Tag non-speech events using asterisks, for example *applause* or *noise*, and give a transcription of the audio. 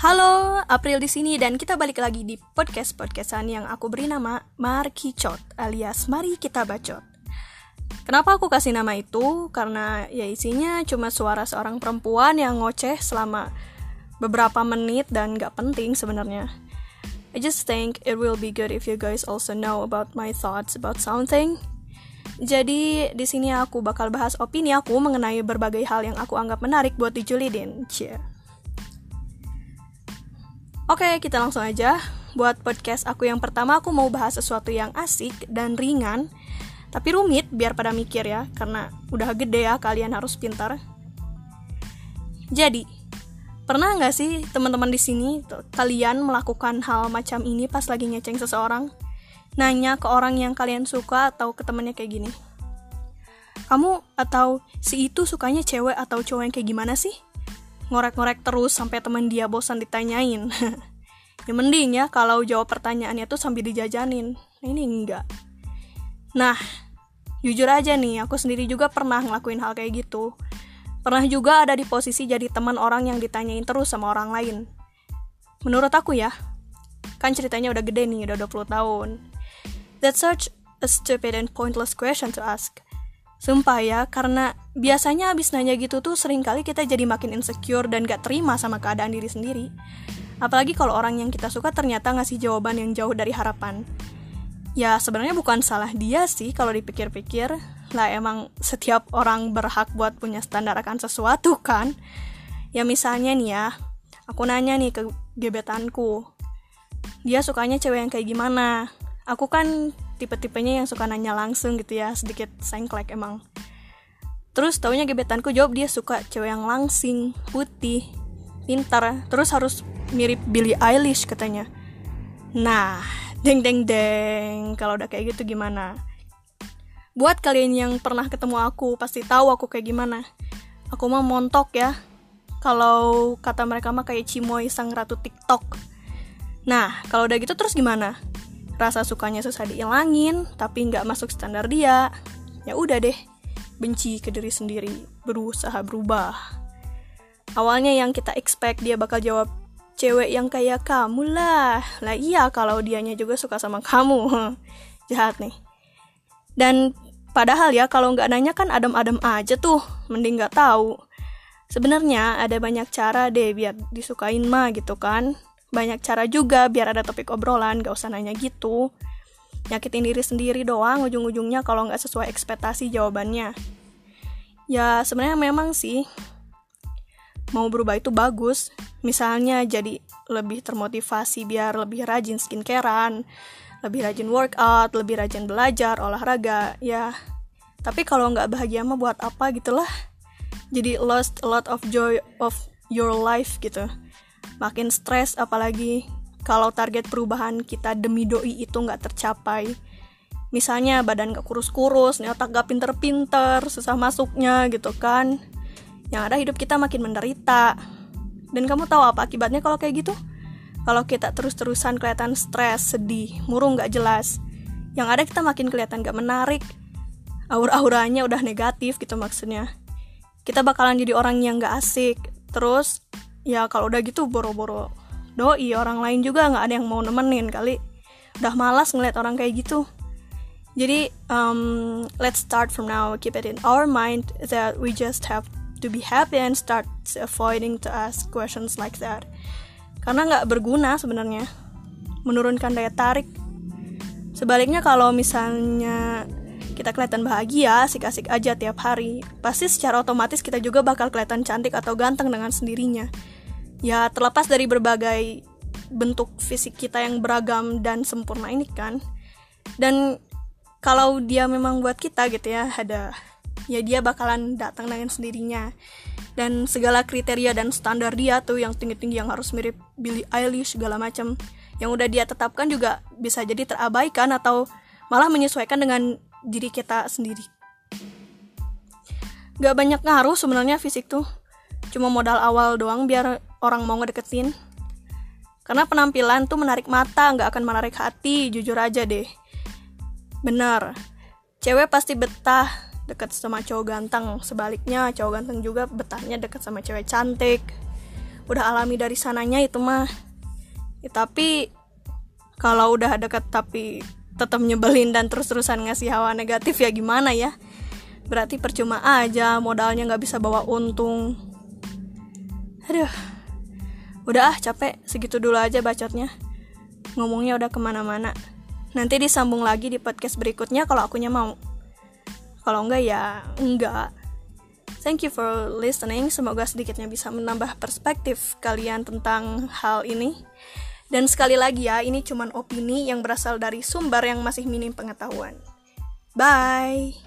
Halo, April di sini dan kita balik lagi di podcast podcastan yang aku beri nama Markicot alias Mari Kita Bacot. Kenapa aku kasih nama itu? Karena ya isinya cuma suara seorang perempuan yang ngoceh selama beberapa menit dan gak penting sebenarnya. I just think it will be good if you guys also know about my thoughts about something. Jadi di sini aku bakal bahas opini aku mengenai berbagai hal yang aku anggap menarik buat dijulidin. Cie. Oke, kita langsung aja. Buat podcast aku yang pertama, aku mau bahas sesuatu yang asik dan ringan, tapi rumit biar pada mikir ya, karena udah gede ya kalian harus pintar. Jadi, pernah nggak sih teman-teman di sini kalian melakukan hal macam ini pas lagi ngeceng seseorang? Nanya ke orang yang kalian suka atau ke temennya kayak gini. Kamu atau si itu sukanya cewek atau cowok yang kayak gimana sih? Ngorek-ngorek terus sampai temen dia bosan ditanyain. *laughs* ya mending ya kalau jawab pertanyaannya tuh sambil dijajanin. Nah, ini enggak. Nah, jujur aja nih, aku sendiri juga pernah ngelakuin hal kayak gitu. Pernah juga ada di posisi jadi teman orang yang ditanyain terus sama orang lain. Menurut aku ya, kan ceritanya udah gede nih, udah 20 tahun. That's such a stupid and pointless question to ask. Sumpah ya, karena biasanya abis nanya gitu tuh sering kali kita jadi makin insecure dan gak terima sama keadaan diri sendiri. Apalagi kalau orang yang kita suka ternyata ngasih jawaban yang jauh dari harapan. Ya sebenarnya bukan salah dia sih kalau dipikir-pikir. Lah emang setiap orang berhak buat punya standar akan sesuatu kan. Ya misalnya nih ya, aku nanya nih ke gebetanku. Dia sukanya cewek yang kayak gimana? Aku kan tipe-tipenya yang suka nanya langsung gitu ya sedikit sengklek emang. Terus taunya gebetanku jawab dia suka cewek yang langsing putih pintar terus harus mirip Billie Eilish katanya. Nah deng deng deng kalau udah kayak gitu gimana? Buat kalian yang pernah ketemu aku pasti tahu aku kayak gimana. Aku mah montok ya. Kalau kata mereka mah kayak Cimoy sang ratu TikTok. Nah kalau udah gitu terus gimana rasa sukanya susah diilangin tapi nggak masuk standar dia ya udah deh benci ke diri sendiri berusaha berubah. Awalnya yang kita expect dia bakal jawab cewek yang kayak kamu lah. Lah iya kalau dianya juga suka sama *laughs* kamu. Jahat nih. Dan padahal ya kalau nggak nanya kan adem-adem aja tuh mending nggak tahu. Sebenarnya ada banyak cara deh biar disukain mah gitu kan banyak cara juga biar ada topik obrolan gak usah nanya gitu. Nyakitin diri sendiri doang ujung-ujungnya kalau nggak sesuai ekspektasi jawabannya. Ya sebenarnya memang sih mau berubah itu bagus. Misalnya jadi lebih termotivasi biar lebih rajin skincarean lebih rajin workout lebih rajin belajar olahraga ya. Tapi kalau nggak bahagia mah buat apa gitulah? Jadi lost a lot of joy of your life gitu makin stres apalagi kalau target perubahan kita demi doi itu nggak tercapai. Misalnya badan gak kurus-kurus nih otak gak pinter-pinter susah masuknya gitu kan. Yang ada hidup kita makin menderita. Dan kamu tahu apa akibatnya kalau kayak gitu? Kalau kita terus-terusan kelihatan stres sedih murung gak jelas. Yang ada kita makin kelihatan gak menarik. Aura-auranya udah negatif gitu maksudnya. Kita bakalan jadi orang yang gak asik. Terus ya kalau udah gitu boro-boro doi orang lain juga nggak ada yang mau nemenin kali. Udah malas ngeliat orang kayak gitu. Jadi um, let's start from now. Keep it in our mind that we just have to be happy and start avoiding to ask questions like that. Karena nggak berguna sebenarnya menurunkan daya tarik. Sebaliknya kalau misalnya kita kelihatan bahagia, asik-asik aja tiap hari, pasti secara otomatis kita juga bakal kelihatan cantik atau ganteng dengan sendirinya. Ya, terlepas dari berbagai bentuk fisik kita yang beragam dan sempurna ini kan. Dan kalau dia memang buat kita gitu ya, ada ya dia bakalan datang dengan sendirinya. Dan segala kriteria dan standar dia tuh yang tinggi-tinggi yang harus mirip Billie Eilish segala macam yang udah dia tetapkan juga bisa jadi terabaikan atau malah menyesuaikan dengan diri kita sendiri. Gak banyak ngaruh sebenarnya fisik tuh. Cuma modal awal doang biar orang mau ngedeketin. Karena penampilan tuh menarik mata nggak akan menarik hati jujur aja deh. Bener cewek pasti betah deket sama cowok ganteng. Sebaliknya cowok ganteng juga betahnya deket sama cewek cantik. Udah alami dari sananya itu mah. Ya, tapi kalau udah deket tapi tetap nyebelin dan terus-terusan ngasih hawa negatif ya gimana ya? Berarti percuma aja modalnya nggak bisa bawa untung. Aduh. Udah ah capek. Segitu dulu aja bacotnya. Ngomongnya udah ke mana-mana. Nanti disambung lagi di podcast berikutnya kalau akunya mau. Kalau enggak ya enggak. Thank you for listening. Semoga sedikitnya bisa menambah perspektif kalian tentang hal ini. Dan sekali lagi ya, ini cuma opini yang berasal dari sumber yang masih minim pengetahuan. Bye.